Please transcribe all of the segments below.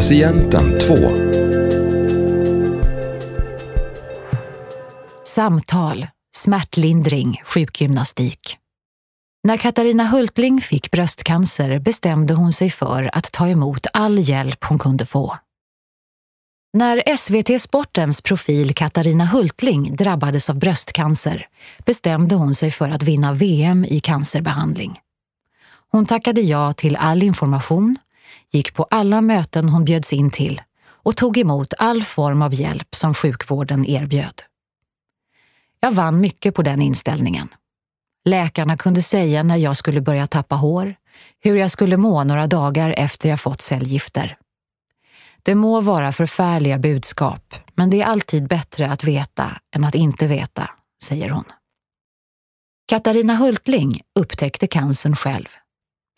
Patienten 2. Samtal, smärtlindring, sjukgymnastik. När Katarina Hultling fick bröstcancer bestämde hon sig för att ta emot all hjälp hon kunde få. När SVT Sportens profil Katarina Hultling drabbades av bröstcancer bestämde hon sig för att vinna VM i cancerbehandling. Hon tackade ja till all information, gick på alla möten hon bjöds in till och tog emot all form av hjälp som sjukvården erbjöd. Jag vann mycket på den inställningen. Läkarna kunde säga när jag skulle börja tappa hår, hur jag skulle må några dagar efter jag fått cellgifter. Det må vara förfärliga budskap, men det är alltid bättre att veta än att inte veta, säger hon. Katarina Hultling upptäckte cancern själv.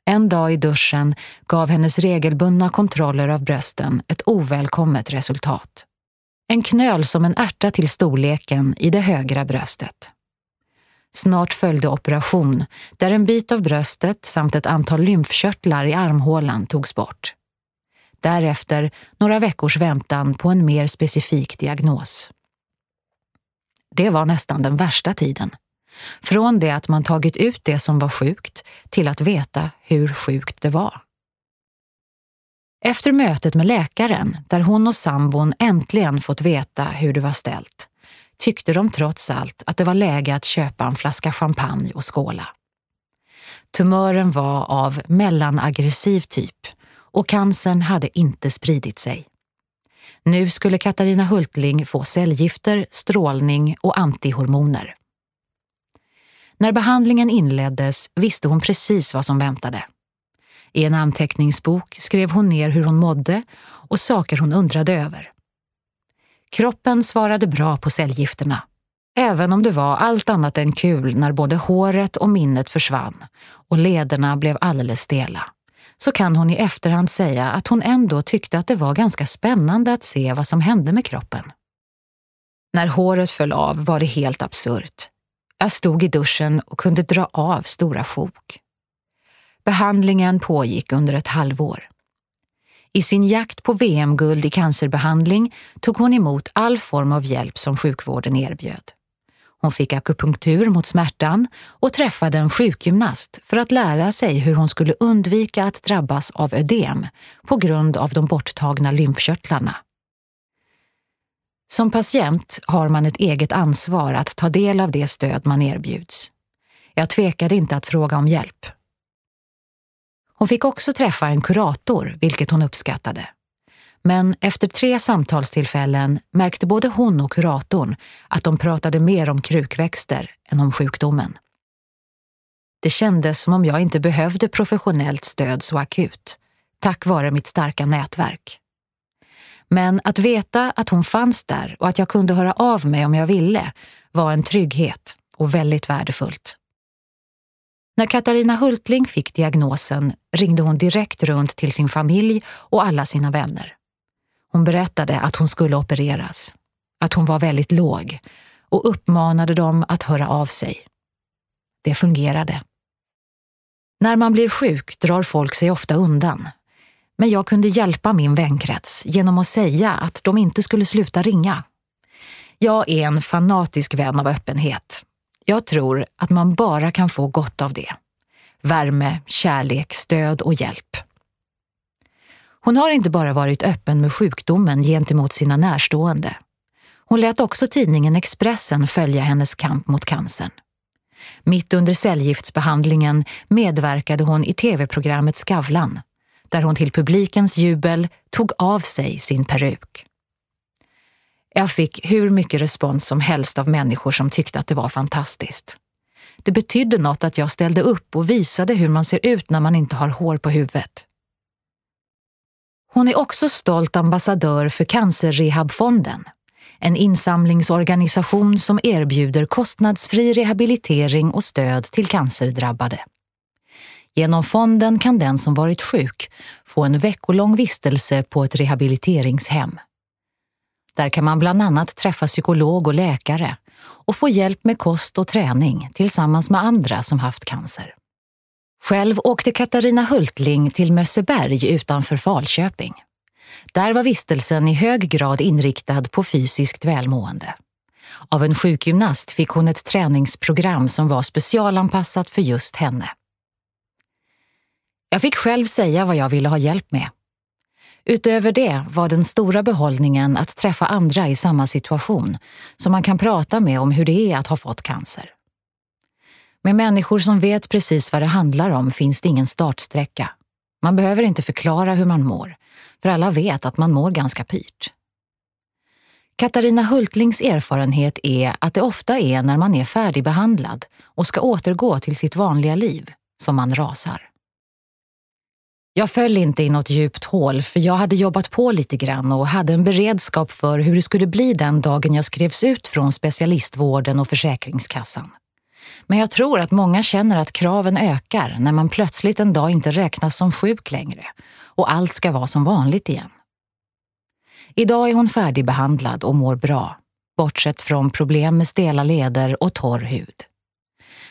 En dag i duschen gav hennes regelbundna kontroller av brösten ett ovälkommet resultat. En knöl som en ärta till storleken i det högra bröstet. Snart följde operation där en bit av bröstet samt ett antal lymfkörtlar i armhålan togs bort. Därefter några veckors väntan på en mer specifik diagnos. Det var nästan den värsta tiden. Från det att man tagit ut det som var sjukt till att veta hur sjukt det var. Efter mötet med läkaren, där hon och sambon äntligen fått veta hur det var ställt, tyckte de trots allt att det var läge att köpa en flaska champagne och skåla. Tumören var av mellanaggressiv typ och cancern hade inte spridit sig. Nu skulle Katarina Hultling få cellgifter, strålning och antihormoner. När behandlingen inleddes visste hon precis vad som väntade. I en anteckningsbok skrev hon ner hur hon mådde och saker hon undrade över. Kroppen svarade bra på cellgifterna, även om det var allt annat än kul när både håret och minnet försvann och lederna blev alldeles stela. Så kan hon i efterhand säga att hon ändå tyckte att det var ganska spännande att se vad som hände med kroppen. När håret föll av var det helt absurt. Jag stod i duschen och kunde dra av stora sjok. Behandlingen pågick under ett halvår. I sin jakt på VM-guld i cancerbehandling tog hon emot all form av hjälp som sjukvården erbjöd. Hon fick akupunktur mot smärtan och träffade en sjukgymnast för att lära sig hur hon skulle undvika att drabbas av ödem på grund av de borttagna lymfkörtlarna. Som patient har man ett eget ansvar att ta del av det stöd man erbjuds. Jag tvekade inte att fråga om hjälp. Hon fick också träffa en kurator, vilket hon uppskattade. Men efter tre samtalstillfällen märkte både hon och kuratorn att de pratade mer om krukväxter än om sjukdomen. Det kändes som om jag inte behövde professionellt stöd så akut, tack vare mitt starka nätverk. Men att veta att hon fanns där och att jag kunde höra av mig om jag ville var en trygghet och väldigt värdefullt. När Katarina Hultling fick diagnosen ringde hon direkt runt till sin familj och alla sina vänner. Hon berättade att hon skulle opereras, att hon var väldigt låg och uppmanade dem att höra av sig. Det fungerade. När man blir sjuk drar folk sig ofta undan. Men jag kunde hjälpa min vänkrets genom att säga att de inte skulle sluta ringa. Jag är en fanatisk vän av öppenhet. Jag tror att man bara kan få gott av det. Värme, kärlek, stöd och hjälp. Hon har inte bara varit öppen med sjukdomen gentemot sina närstående. Hon lät också tidningen Expressen följa hennes kamp mot cancern. Mitt under cellgiftsbehandlingen medverkade hon i tv-programmet Skavlan, där hon till publikens jubel tog av sig sin peruk. Jag fick hur mycket respons som helst av människor som tyckte att det var fantastiskt. Det betydde något att jag ställde upp och visade hur man ser ut när man inte har hår på huvudet. Hon är också stolt ambassadör för Cancerrehabfonden, en insamlingsorganisation som erbjuder kostnadsfri rehabilitering och stöd till cancerdrabbade. Genom fonden kan den som varit sjuk få en veckolång vistelse på ett rehabiliteringshem. Där kan man bland annat träffa psykolog och läkare och få hjälp med kost och träning tillsammans med andra som haft cancer. Själv åkte Katarina Hultling till Mösseberg utanför Falköping. Där var vistelsen i hög grad inriktad på fysiskt välmående. Av en sjukgymnast fick hon ett träningsprogram som var specialanpassat för just henne. Jag fick själv säga vad jag ville ha hjälp med. Utöver det var den stora behållningen att träffa andra i samma situation som man kan prata med om hur det är att ha fått cancer. Med människor som vet precis vad det handlar om finns det ingen startsträcka. Man behöver inte förklara hur man mår, för alla vet att man mår ganska pyrt. Katarina Hultlings erfarenhet är att det ofta är när man är färdigbehandlad och ska återgå till sitt vanliga liv som man rasar. Jag föll inte i något djupt hål för jag hade jobbat på lite grann och hade en beredskap för hur det skulle bli den dagen jag skrevs ut från specialistvården och Försäkringskassan. Men jag tror att många känner att kraven ökar när man plötsligt en dag inte räknas som sjuk längre och allt ska vara som vanligt igen. Idag är hon färdigbehandlad och mår bra, bortsett från problem med stela leder och torr hud.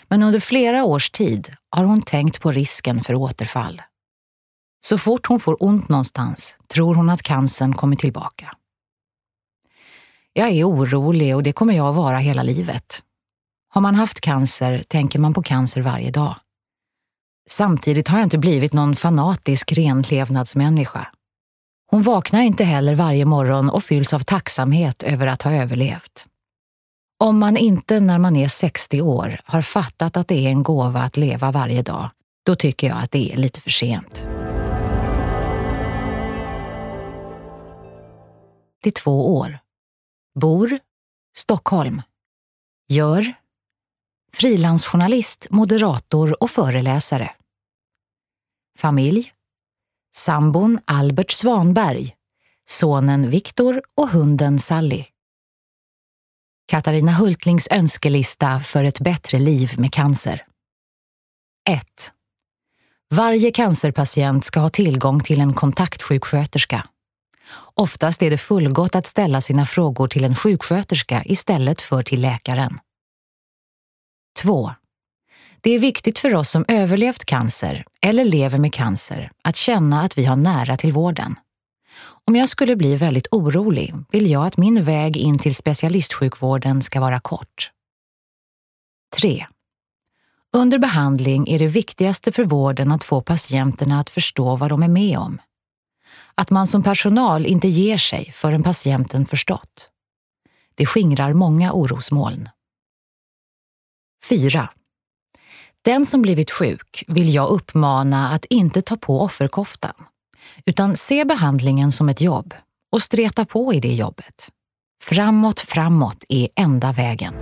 Men under flera års tid har hon tänkt på risken för återfall. Så fort hon får ont någonstans tror hon att cancern kommer tillbaka. Jag är orolig och det kommer jag att vara hela livet. Har man haft cancer tänker man på cancer varje dag. Samtidigt har jag inte blivit någon fanatisk renlevnadsmänniska. Hon vaknar inte heller varje morgon och fylls av tacksamhet över att ha överlevt. Om man inte när man är 60 år har fattat att det är en gåva att leva varje dag, då tycker jag att det är lite för sent. Till två år. Bor Stockholm. Gör frilansjournalist, moderator och föreläsare. Familj Sambon Albert Svanberg, sonen Viktor och hunden Sally. Katarina Hultlings önskelista för ett bättre liv med cancer. 1. Varje cancerpatient ska ha tillgång till en kontaktsjuksköterska. Oftast är det fullgott att ställa sina frågor till en sjuksköterska istället för till läkaren. 2. Det är viktigt för oss som överlevt cancer eller lever med cancer att känna att vi har nära till vården. Om jag skulle bli väldigt orolig vill jag att min väg in till specialistsjukvården ska vara kort. 3. Under behandling är det viktigaste för vården att få patienterna att förstå vad de är med om att man som personal inte ger sig förrän patienten förstått. Det skingrar många orosmoln. 4. Den som blivit sjuk vill jag uppmana att inte ta på offerkoftan, utan se behandlingen som ett jobb och streta på i det jobbet. Framåt, framåt är enda vägen.